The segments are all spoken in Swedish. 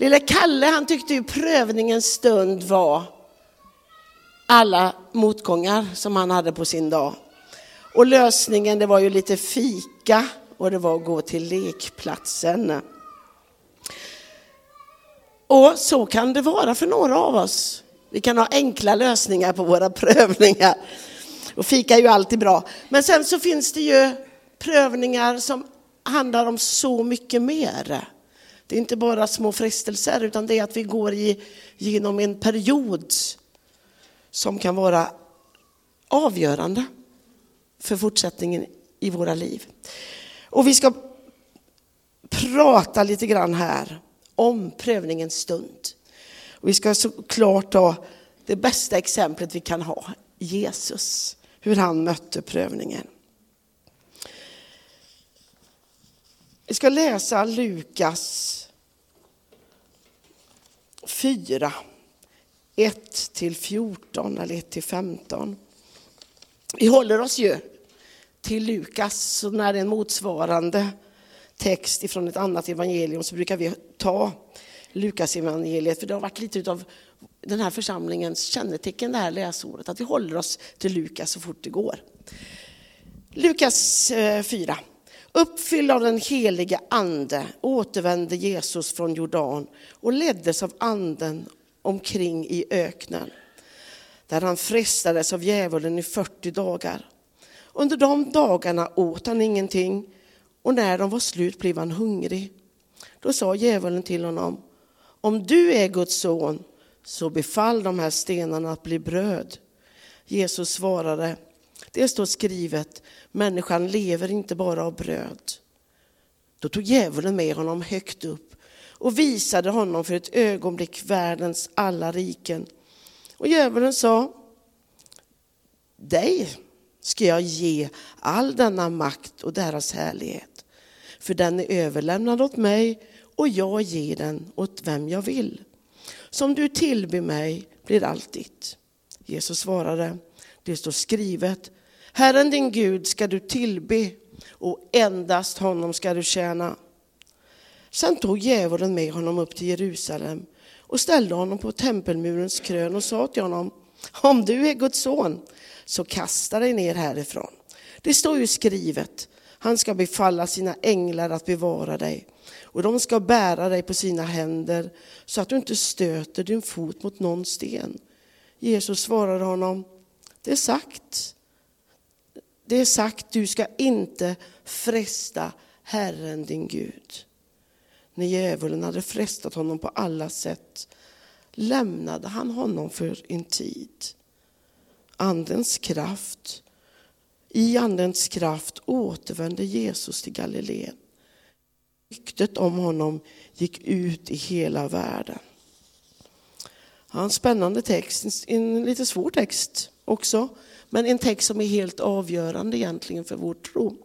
Lille Kalle han tyckte ju prövningens stund var alla motgångar som han hade på sin dag. Och lösningen det var ju lite fika och det var att gå till lekplatsen. Och så kan det vara för några av oss. Vi kan ha enkla lösningar på våra prövningar. Och fika är ju alltid bra. Men sen så finns det ju prövningar som handlar om så mycket mer. Det är inte bara små frestelser utan det är att vi går i, genom en period som kan vara avgörande för fortsättningen i våra liv. Och vi ska prata lite grann här om prövningens stund. Och vi ska såklart ta det bästa exemplet vi kan ha, Jesus, hur han mötte prövningen. Vi ska läsa Lukas 4, 1 till 14 eller 1 till 15. Vi håller oss ju till Lukas, så när det är en motsvarande text ifrån ett annat evangelium så brukar vi ta Lukas evangeliet för det har varit lite av den här församlingens kännetecken det här läsåret, att vi håller oss till Lukas så fort det går. Lukas eh, 4. Uppfylld av den helige ande återvände Jesus från Jordan och leddes av anden omkring i öknen, där han frestades av djävulen i 40 dagar. Under de dagarna åt han ingenting och när de var slut blev han hungrig. Då sa djävulen till honom, om du är Guds son, så befall de här stenarna att bli bröd. Jesus svarade, det står skrivet, människan lever inte bara av bröd. Då tog djävulen med honom högt upp och visade honom för ett ögonblick världens alla riken. Och djävulen sa, dig ska jag ge all denna makt och deras härlighet. För den är överlämnad åt mig och jag ger den åt vem jag vill. Som du tillber mig blir allt ditt. Jesus svarade, det står skrivet, Herren din Gud ska du tillbe och endast honom ska du tjäna. Sen tog djävulen med honom upp till Jerusalem och ställde honom på tempelmurens krön och sa till honom, om du är Guds son, så kasta dig ner härifrån. Det står ju skrivet, han ska befalla sina änglar att bevara dig och de ska bära dig på sina händer så att du inte stöter din fot mot någon sten. Jesus svarade honom, det är sagt, det är sagt, du ska inte fresta Herren din Gud. När djävulen hade frestat honom på alla sätt lämnade han honom för en tid. Andens kraft, i Andens kraft återvände Jesus till Galileen. Ryktet om honom gick ut i hela världen. Ja, en spännande text, en lite svår text också, men en text som är helt avgörande egentligen för vår tro.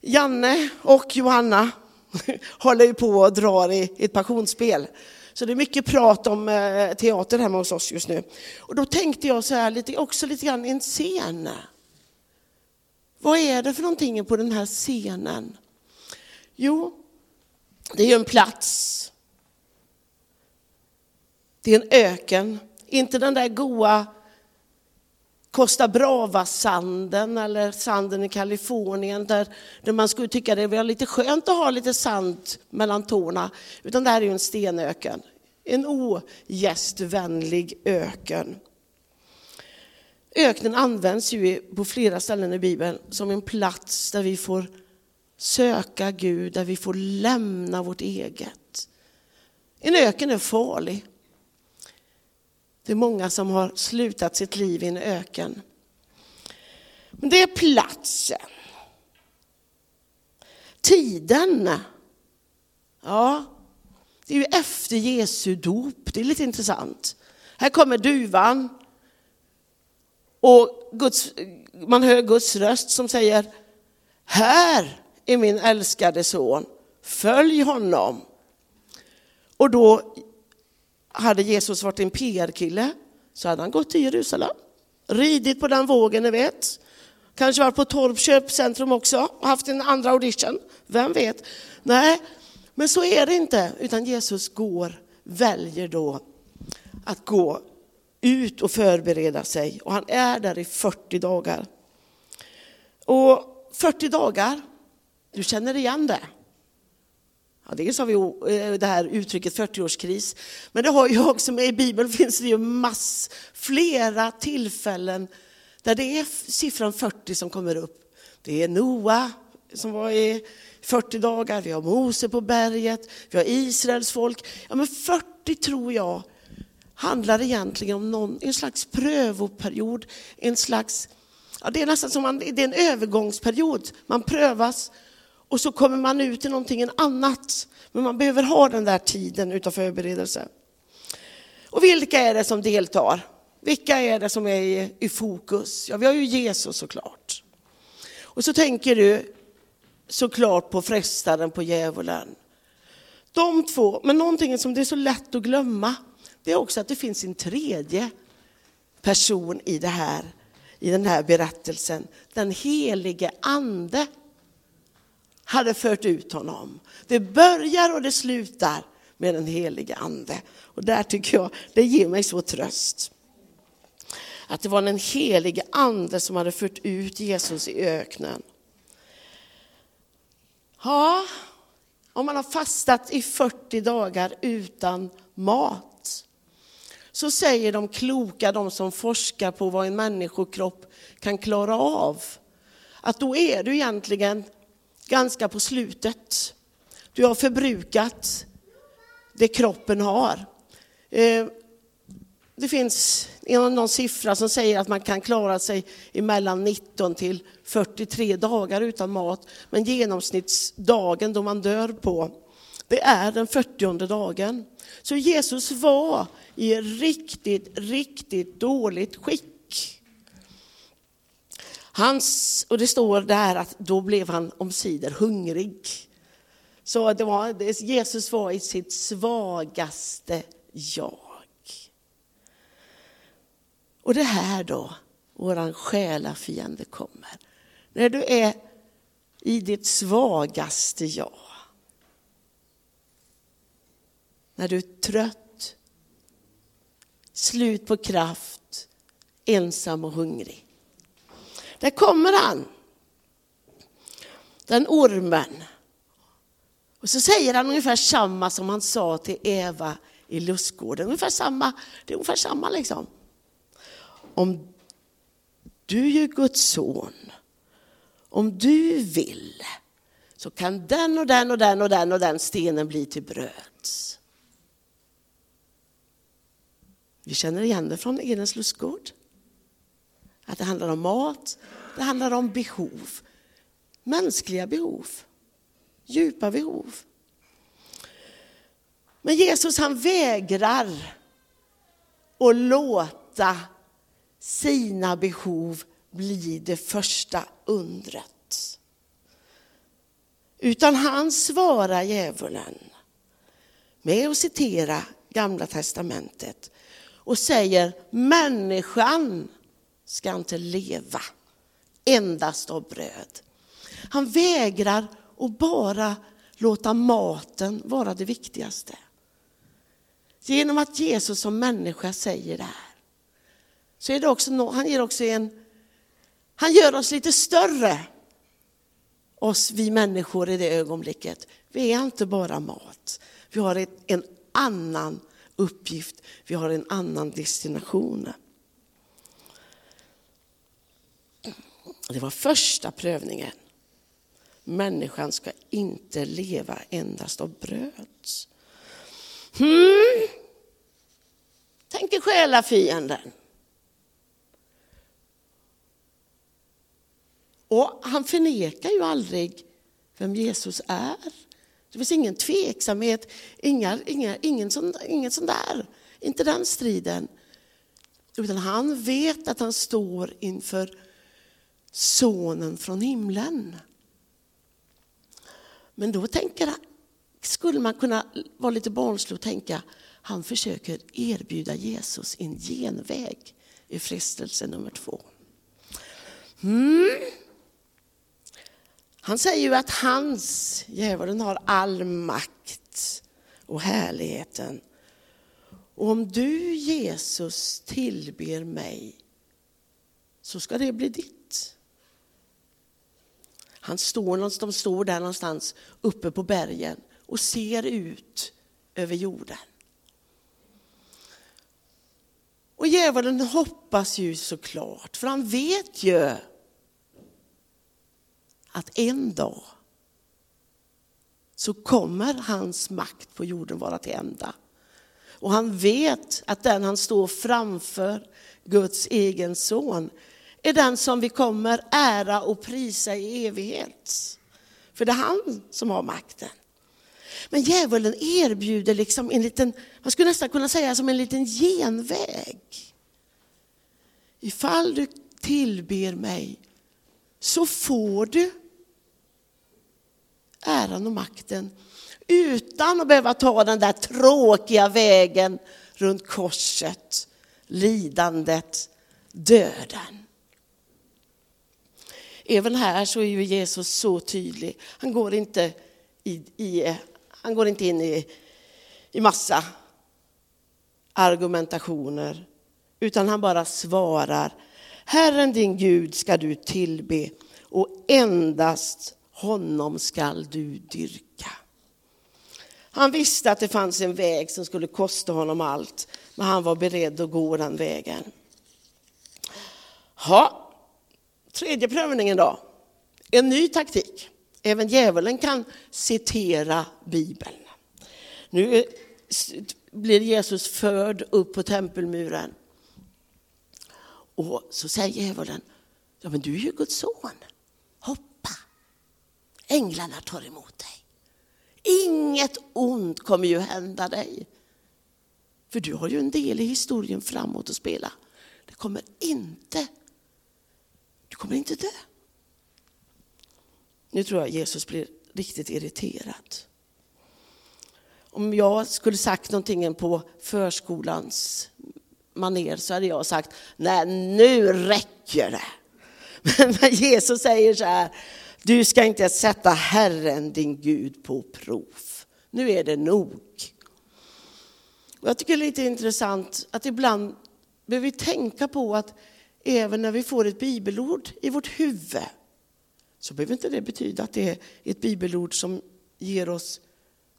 Janne och Johanna håller ju på och drar i ett passionsspel. Så det är mycket prat om eh, teater hemma hos oss just nu. Och då tänkte jag så här, lite, också lite grann en scen. Vad är det för någonting på den här scenen? Jo, det är ju en plats. Det är en öken, inte den där goa Costa Brava-sanden eller sanden i Kalifornien där, där man skulle tycka det var lite skönt att ha lite sand mellan tårna. Utan det här är ju en stenöken. En ogästvänlig öken. Öknen används ju på flera ställen i Bibeln som en plats där vi får söka Gud, där vi får lämna vårt eget. En öken är farlig. Det är många som har slutat sitt liv i en öken. Men det är platsen. Tiden. Ja, det är ju efter Jesu dop. Det är lite intressant. Här kommer duvan. Och Guds, man hör Guds röst som säger, här är min älskade son, följ honom. Och då hade Jesus varit en PR-kille så hade han gått till Jerusalem, ridit på den vågen ni vet. Kanske varit på Torp köpcentrum också och haft en andra audition, vem vet. Nej, Men så är det inte, utan Jesus går, väljer då att gå ut och förbereda sig. Och han är där i 40 dagar. Och 40 dagar, du känner igen det? Ja, dels har vi eh, det här uttrycket 40-årskris, men det har ju också med i Bibeln finns det ju mass, flera tillfällen där det är siffran 40 som kommer upp. Det är Noa som var i 40 dagar, vi har Mose på berget, vi har Israels folk. Ja, men 40 tror jag handlar egentligen om någon, en slags prövoperiod, en slags, ja, det är nästan som man, det är en övergångsperiod. Man prövas och så kommer man ut i någonting annat. Men man behöver ha den där tiden utav förberedelse. Och vilka är det som deltar? Vilka är det som är i, i fokus? Ja, vi har ju Jesus såklart. Och så tänker du såklart på frestaren, på djävulen. De två, men någonting som det är så lätt att glömma, det är också att det finns en tredje person i, det här, i den här berättelsen. Den helige ande hade fört ut honom. Det börjar och det slutar med den helige ande. Och där tycker jag, det ger mig så tröst. Att det var den helige ande som hade fört ut Jesus i öknen. Ja, om man har fastat i 40 dagar utan mat, så säger de kloka, de som forskar på vad en människokropp kan klara av, att då är du egentligen ganska på slutet. Du har förbrukat det kroppen har. Eh, det finns någon siffra som säger att man kan klara sig mellan 19 till 43 dagar utan mat. Men genomsnittsdagen då man dör på, det är den 40 dagen. Så Jesus var i riktigt, riktigt dåligt skick. Hans, och det står där att då blev han omsider hungrig. Så det var, Jesus var i sitt svagaste jag. Och det här då, våran själafiende kommer. När du är i ditt svagaste jag. När du är trött, slut på kraft, ensam och hungrig. Där kommer han, den ormen. Och så säger han ungefär samma som han sa till Eva i lustgården. Ungefär samma, det är ungefär samma liksom om du är Guds son, om du vill, så kan den och den och den och den och den stenen bli till bröd. Vi känner igen det från Edens lustgård. Att det handlar om mat, det handlar om behov. Mänskliga behov, djupa behov. Men Jesus han vägrar att låta sina behov bli det första undret. Utan han svarar djävulen med att citera Gamla testamentet och säger människan ska inte leva endast av bröd. Han vägrar att bara låta maten vara det viktigaste. Genom att Jesus som människa säger det här så är det också, han ger också en, han gör oss lite större, oss vi människor i det ögonblicket. Vi är inte bara mat, vi har en annan uppgift, vi har en annan destination. Det var första prövningen. Människan ska inte leva endast av bröd. Hmm. Tänker själafienden. Och han förnekar ju aldrig vem Jesus är. Det finns ingen tveksamhet, inga, inga, ingen, sån, ingen sån där, inte den striden. Utan han vet att han står inför sonen från himlen. Men då tänker han, skulle man kunna vara lite barnslig och tänka, han försöker erbjuda Jesus en genväg i frestelse nummer två. Mm. Han säger ju att hans, djävulen, har all makt och härligheten. Och om du, Jesus, tillber mig så ska det bli ditt. Han står, de står där någonstans uppe på bergen och ser ut över jorden. Och djävulen hoppas ju såklart, för han vet ju att en dag så kommer hans makt på jorden vara till ända. Och han vet att den han står framför, Guds egen son, är den som vi kommer ära och prisa i evighet. För det är han som har makten. Men djävulen erbjuder liksom en liten, man skulle nästan kunna säga som en liten genväg. Ifall du tillber mig så får du äran och makten utan att behöva ta den där tråkiga vägen runt korset, lidandet, döden. Även här så är ju Jesus så tydlig. Han går inte, i, i han går inte in i, i massa argumentationer, utan han bara svarar. Herren din Gud ska du tillbe och endast honom skall du dyrka. Han visste att det fanns en väg som skulle kosta honom allt, men han var beredd att gå den vägen. Ha. Tredje prövningen då. En ny taktik. Även djävulen kan citera Bibeln. Nu blir Jesus förd upp på tempelmuren. Och så säger djävulen, ja men du är ju Guds son. Hoppa! Änglarna tar emot dig. Inget ont kommer ju hända dig. För du har ju en del i historien framåt att spela. Det kommer inte, du kommer inte dö. Nu tror jag Jesus blir riktigt irriterad. Om jag skulle sagt någonting på förskolans maner så hade jag sagt, nej nu räcker det. Men Jesus säger så här, du ska inte sätta Herren din Gud på prov. Nu är det nog. Och jag tycker det är lite intressant att ibland behöver vi tänka på att även när vi får ett bibelord i vårt huvud så behöver inte det betyda att det är ett bibelord som ger oss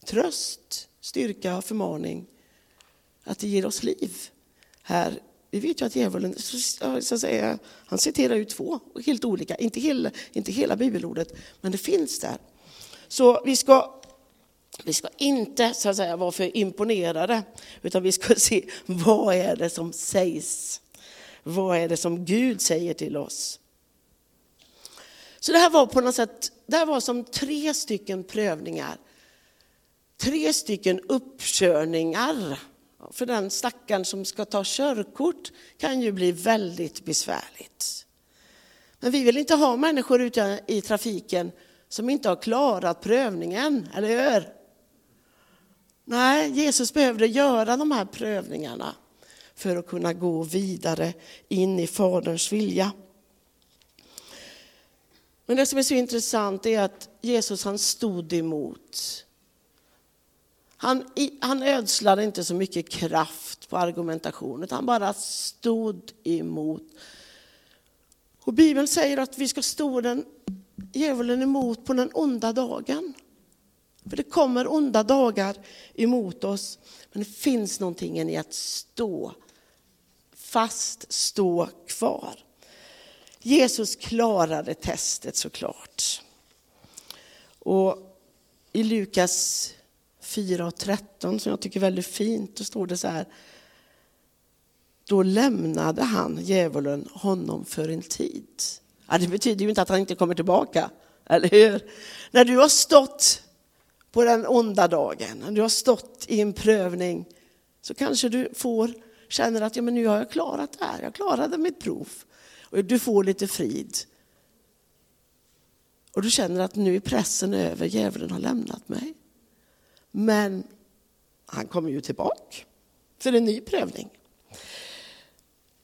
tröst, styrka, förmaning, att det ger oss liv. Här, vi vet ju att djävulen, så att säga, han citerar ju två helt olika, inte hela, inte hela bibelordet, men det finns där. Så vi ska, vi ska inte så att säga, vara för imponerade, utan vi ska se vad är det som sägs. Vad är det som Gud säger till oss? Så det här var på något sätt, det här var som tre stycken prövningar. Tre stycken uppkörningar. För den stackaren som ska ta körkort kan ju bli väldigt besvärligt. Men vi vill inte ha människor ute i trafiken som inte har klarat prövningen, eller hur? Nej, Jesus behövde göra de här prövningarna för att kunna gå vidare in i Faderns vilja. Men det som är så intressant är att Jesus han stod emot. Han, han ödslade inte så mycket kraft på argumentation, utan han bara stod emot. Och Bibeln säger att vi ska stå den djävulen emot på den onda dagen. För det kommer onda dagar emot oss, men det finns någonting i att stå fast, stå kvar. Jesus klarade testet såklart. Och i Lukas 4 och 13, som jag tycker är väldigt fint, då står det så här. Då lämnade han, djävulen, honom för en tid. Ja, det betyder ju inte att han inte kommer tillbaka, eller hur? När du har stått på den onda dagen, när du har stått i en prövning, så kanske du får, känner att ja, men nu har jag klarat det här, jag klarade mitt prov och du får lite frid. Och du känner att nu är pressen över, djävulen har lämnat mig. Men han kommer ju tillbaka för en ny prövning.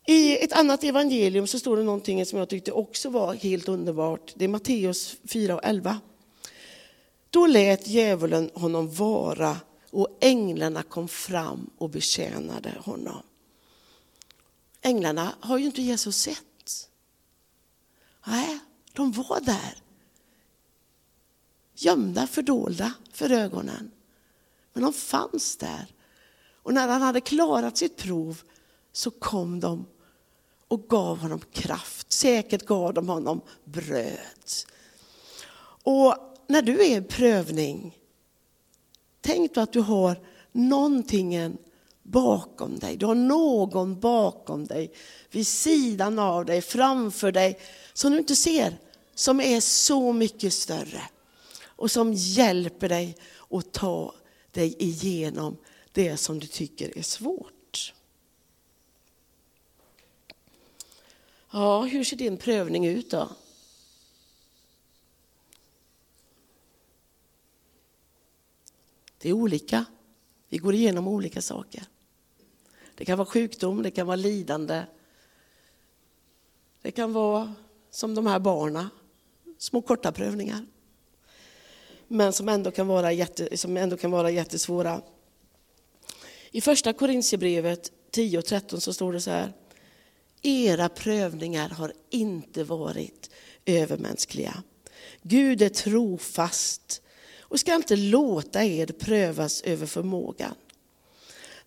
I ett annat evangelium så står det någonting som jag tyckte också var helt underbart. Det är Matteus 4 och 11. Då lät djävulen honom vara och änglarna kom fram och betjänade honom. Änglarna har ju inte Jesus sett. Nej, de var där. Gömda, fördolda för ögonen. Men de fanns där. Och när han hade klarat sitt prov så kom de och gav honom kraft. Säkert gav de honom bröd. Och när du är i prövning, tänk då att du har någonting bakom dig. Du har någon bakom dig, vid sidan av dig, framför dig, som du inte ser, som är så mycket större. Och som hjälper dig att ta dig igenom det som du tycker är svårt. Ja, hur ser din prövning ut då? Det är olika. Vi går igenom olika saker. Det kan vara sjukdom, det kan vara lidande. Det kan vara som de här barna, små korta prövningar. Men som ändå kan vara, jätte, som ändå kan vara jättesvåra. I första Korintierbrevet 10 och 13 så står det så här. Era prövningar har inte varit övermänskliga. Gud är trofast och ska inte låta er prövas över förmågan.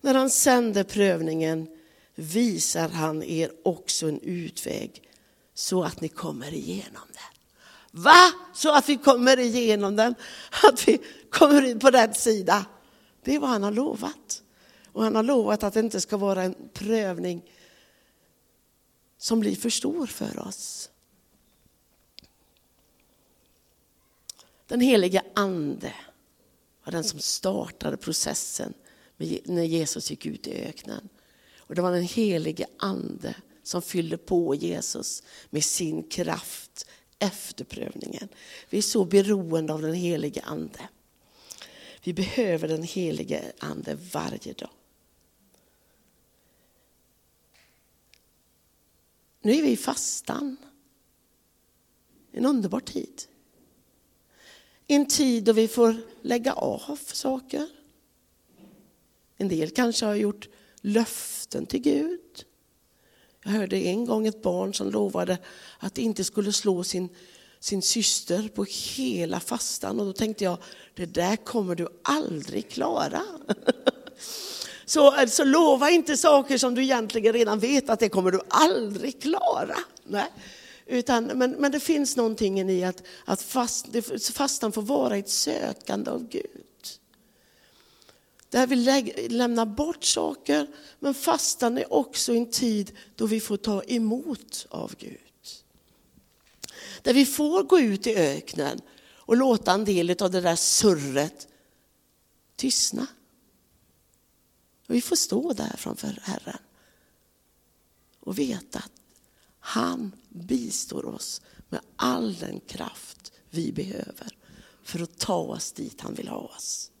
När han sänder prövningen visar han er också en utväg så att ni kommer igenom den. Va? Så att vi kommer igenom den? Att vi kommer in på rätt sida? Det är vad han har lovat. Och han har lovat att det inte ska vara en prövning som blir för stor för oss. Den helige ande var den som startade processen när Jesus gick ut i öknen. Och det var den helige ande som fyllde på Jesus med sin kraft efter prövningen. Vi är så beroende av den helige ande. Vi behöver den helige ande varje dag. Nu är vi i fastan. En underbar tid. En tid då vi får lägga av saker. En del kanske har gjort löften till Gud. Jag hörde en gång ett barn som lovade att inte skulle slå sin, sin syster på hela fastan och då tänkte jag, det där kommer du aldrig klara. Så alltså, lova inte saker som du egentligen redan vet att det kommer du aldrig klara. Nej. Utan, men, men det finns någonting i att, att fast, fastan får vara ett sökande av Gud. Där vi lämnar bort saker, men fastan är också en tid då vi får ta emot av Gud. Där vi får gå ut i öknen och låta en del av det där surret tystna. Och vi får stå där framför Herren och veta att han bistår oss med all den kraft vi behöver för att ta oss dit han vill ha oss.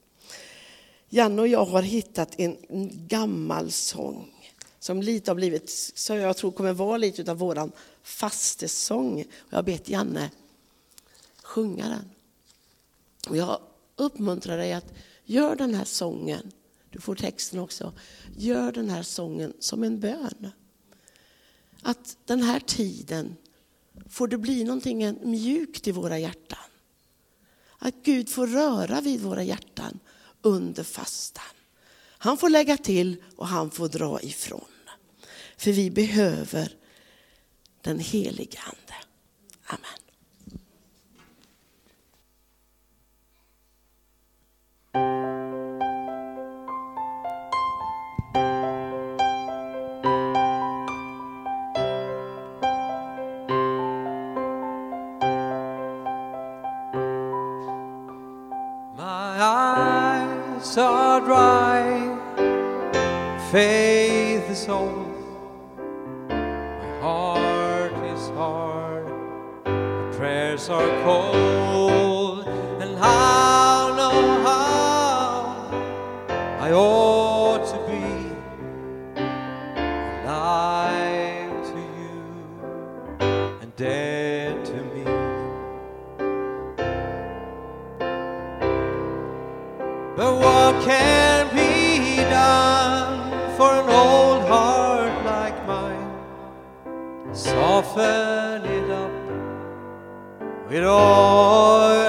Janne och jag har hittat en gammal sång som lite har blivit, så jag tror kommer vara lite av våran fastesång. Jag har bett Janne sjunga den. Och jag uppmuntrar dig att gör den här sången du får texten också. Gör den här sången som en bön. Att den här tiden får det bli någonting mjukt i våra hjärtan. Att Gud får röra vid våra hjärtan under fastan. Han får lägga till och han får dra ifrån. För vi behöver den helige Ande. Amen. But what can be done for an old heart like mine? Soften it up with oil.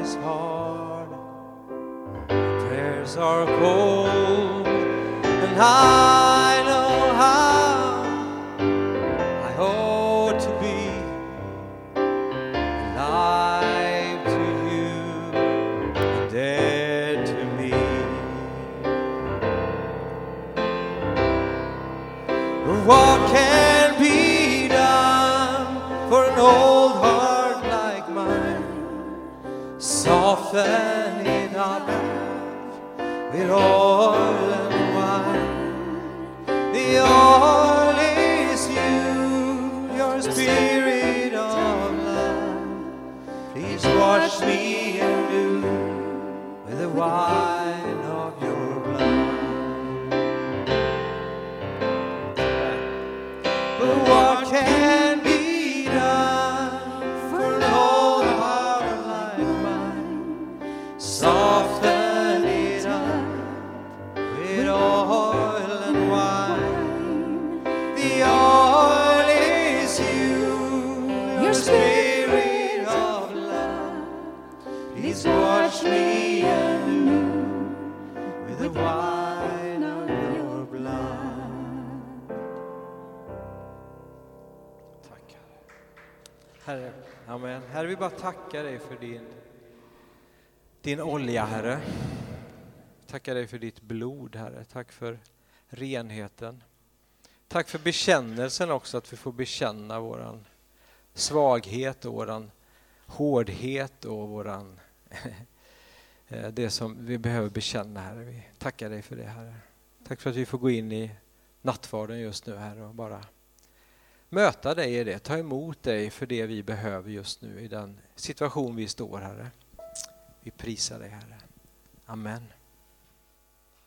Is hard, prayers are cold, and I oil and wine. The oil is you, your spirit of love. Please wash me anew with the wine Herre. Amen. Herre, vi bara tackar dig för din, din olja, Herre. Tackar dig för ditt blod, Herre. Tack för renheten. Tack för bekännelsen också, att vi får bekänna våran svaghet och våran hårdhet och våran eh, det som vi behöver bekänna, Herre. Vi tackar dig för det, Herre. Tack för att vi får gå in i nattvarden just nu, Herre, och bara möta dig i det, ta emot dig för det vi behöver just nu i den situation vi står, Herre. Vi prisar dig, Herre. Amen.